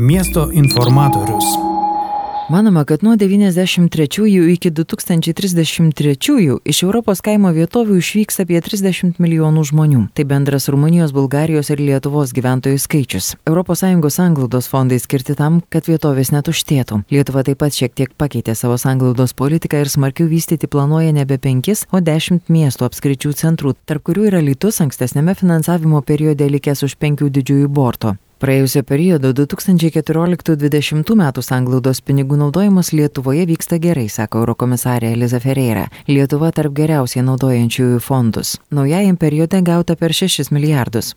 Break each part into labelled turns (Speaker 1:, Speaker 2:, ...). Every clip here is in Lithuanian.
Speaker 1: Miesto informatorius.
Speaker 2: Manoma, kad nuo 93 iki 2033 iš Europos kaimo vietovių išvyks apie 30 milijonų žmonių. Tai bendras Rumunijos, Bulgarijos ir Lietuvos gyventojų skaičius. ES anglaudos fondai skirti tam, kad vietovės netuštėtų. Lietuva taip pat šiek tiek pakeitė savo anglaudos politiką ir smarkiau vystyti planuoja nebe 5, o 10 miestų apskričių centrų, tarp kurių yra Lytus ankstesnėme finansavimo periode likęs už penkių didžiųjų borto. Praėjusio periodo 2014-2020 metų sanglaudos pinigų naudojimas Lietuvoje vyksta gerai, sako eurokomisarė Eliza Ferreira. Lietuva tarp geriausiai naudojančiųjų fondus. Naujajam periode gauta per 6 milijardus.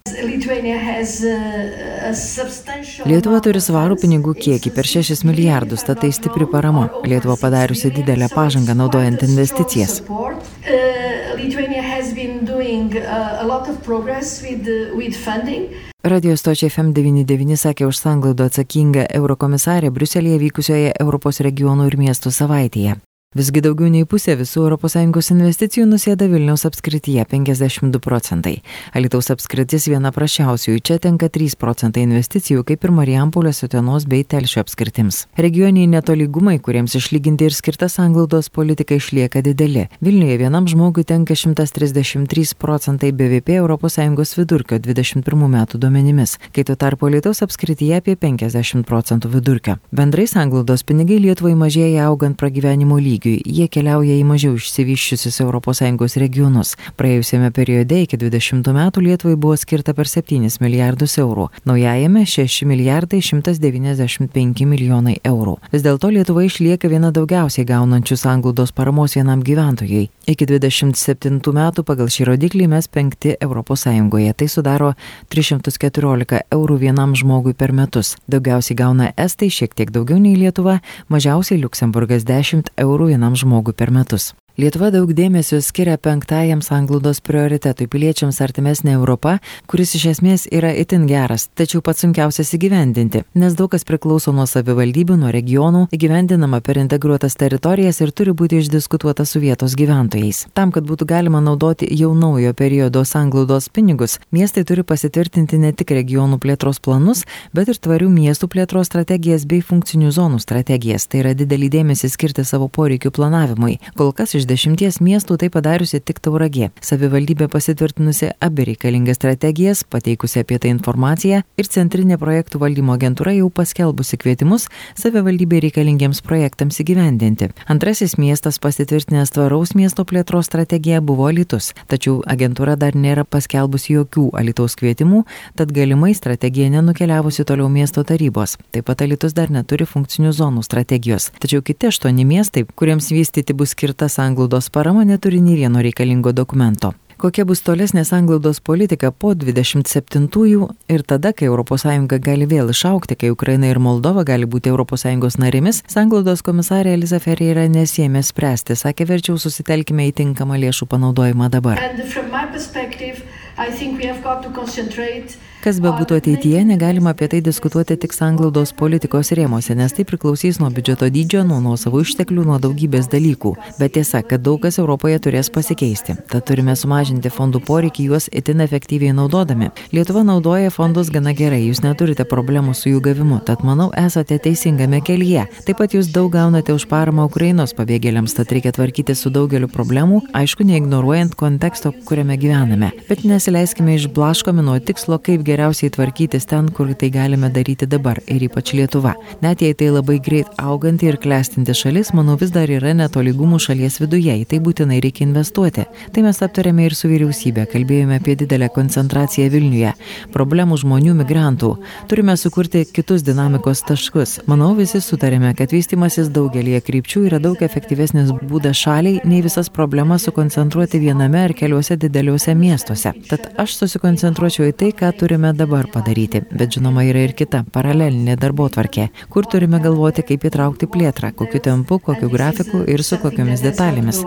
Speaker 2: Lietuva turi svarų pinigų kiekį per 6 milijardus, tad tai stipri parama. Lietuva padariusi didelę pažangą naudojant investicijas. Doing uh, a lot of progress with, uh, with funding. Radio stočiai FM99 sakė už sanglaudą atsakinga eurokomisarė Bruselėje vykusioje Europos regionų ir miestų savaitėje. Visgi daugiau nei pusė visų ES investicijų nusėda Vilniaus apskrityje - 52 procentai. Alitaus apskritis viena prašiausiųjų, čia tenka 3 procentai investicijų, kaip ir Marijampolės, Utenos bei Telšio apskritims. Regioniai netolygumai, kuriems išlyginti ir skirtas anglaudos politika išlieka dideli. Vilniuje vienam žmogui tenka 133 procentai BVP ES vidurkio 21 metų duomenimis, kai tuo tarpu Alitaus apskrityje apie 50 procentų vidurkio. Bendrais anglaudos pinigai Lietuvai mažėja augant pragyvenimo lygį lygiui, jie keliauja į mažiau išsivyščiusius ES regionus. Praėjusiame periode iki 20 metų Lietuvai buvo skirta per 7 milijardus eurų, naujajame 6 milijardai 195 milijonai eurų. Vis dėlto Lietuva išlieka viena daugiausiai gaunančių sanglaudos paramos vienam gyventojui. Iki 27 metų pagal šį rodiklį mes penkti ES, tai sudaro 314 eurų vienam žmogui per metus. Daugiausiai gauna Estai, šiek tiek daugiau nei Lietuva, mažiausiai Luksemburgas 10 eurų vienam žmogui per metus. Lietuva daug dėmesio skiria penktajam sanglaudos prioritetui piliečiams artimesnė Europa, kuris iš esmės yra itin geras, tačiau pats sunkiausias įgyvendinti, nes daug kas priklauso nuo savivaldybių, nuo regionų, įgyvendinama per integruotas teritorijas ir turi būti išdiskutuota su vietos gyventojais. Tam, kad būtų galima naudoti jau naujo periodo sanglaudos pinigus, miestai turi pasitvirtinti ne tik regionų plėtros planus, bet ir tvarių miestų plėtros strategijas bei funkcinių zonų strategijas. Tai yra didelį dėmesį skirti savo poreikių planavimui. Kol kas iš dešimties miestų tai padariusi tik Tauragė. Savivaldybė pasitvirtinusi abi reikalingas strategijas, pateikusi apie tai informaciją ir Centrinė projektų valdymo agentūra jau paskelbusi kvietimus savivaldybė reikalingiems projektams įgyvendinti. Antrasis miestas pasitvirtinęs tvaraus miesto plėtros strategiją buvo Alitus, tačiau agentūra dar nėra paskelbusi jokių Alitaus kvietimų, tad galimai strategija nenukeliavusi toliau miesto tarybos. Taip pat Alitus dar neturi funkcinių zonų strategijos. Tačiau kiti aštuoni miestai, kuriems vystyti bus skirta sanglaudos sanglaudos parama neturi nei vieno reikalingo dokumento. Kokia bus tolesnė sanglaudos politika po 27-ųjų ir tada, kai ES gali vėl išaukti, kai Ukraina ir Moldova gali būti ES narėmis, sanglaudos komisarė Eliza Ferreira nesėmė spręsti, sakė verčiau susitelkime į tinkamą lėšų panaudojimą dabar. Kas be būtų ateityje, negalima apie tai diskutuoti tik sanglaudos politikos rėmose, nes tai priklausys nuo biudžeto dydžio, nuo nuosavų išteklių, nuo daugybės dalykų. Bet tiesa, kad daug kas Europoje turės pasikeisti. Tad turime sumažinti fondų poreikį juos itin efektyviai naudodami. Lietuva naudoja fondus gana gerai, jūs neturite problemų su jų gavimu, tad manau esate teisingame kelyje. Taip pat jūs daug gaunate už paramą Ukrainos pabėgėliams, tad reikia tvarkyti su daugeliu problemų, aišku, neignoruojant konteksto, kuriame gyvename. Bet nesileiskime išblaškomi nuo tikslo, kaip geriausiai tvarkytis ten, kur tai galime daryti dabar ir ypač Lietuva. Net jei tai labai greit auganti ir klestinti šalis, manau vis dar yra netolygumų šalies viduje, į tai būtinai reikia investuoti. Tai mes aptarėme ir su vyriausybė, kalbėjome apie didelę koncentraciją Vilniuje, problemų žmonių migrantų. Turime sukurti kitus dinamikos taškus. Manau, visi sutarėme, kad vystimasis daugelie krypčių yra daug efektyvesnis būdas šaliai, nei visas problemas sukoncentruoti viename ar keliuose dideliuose miestuose. Tad aš susikoncentruočiau į tai, ką turime turime dabar padaryti, bet žinoma yra ir kita paralelinė darbo tvarkė, kur turime galvoti, kaip įtraukti plėtrą, kokiu tempu, kokiu grafiku ir su kokiomis detalėmis.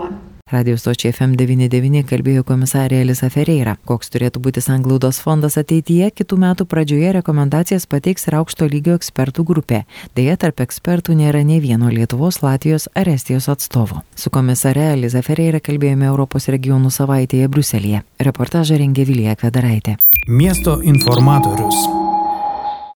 Speaker 2: Radio stočiai FM99 kalbėjo komisarė Elisa Ferreira. Koks turėtų būti sanglaudos fondas ateityje, kitų metų pradžioje rekomendacijas pateiks ir aukšto lygio ekspertų grupė. Deja, tarp ekspertų nėra nei vieno Lietuvos, Latvijos ar Estijos atstovo. Su komisare Elisa Ferreira kalbėjome Europos regionų savaitėje Bruselėje. Reportažą rengė Vilija Kvedaraitė.
Speaker 1: Miesto informatorius.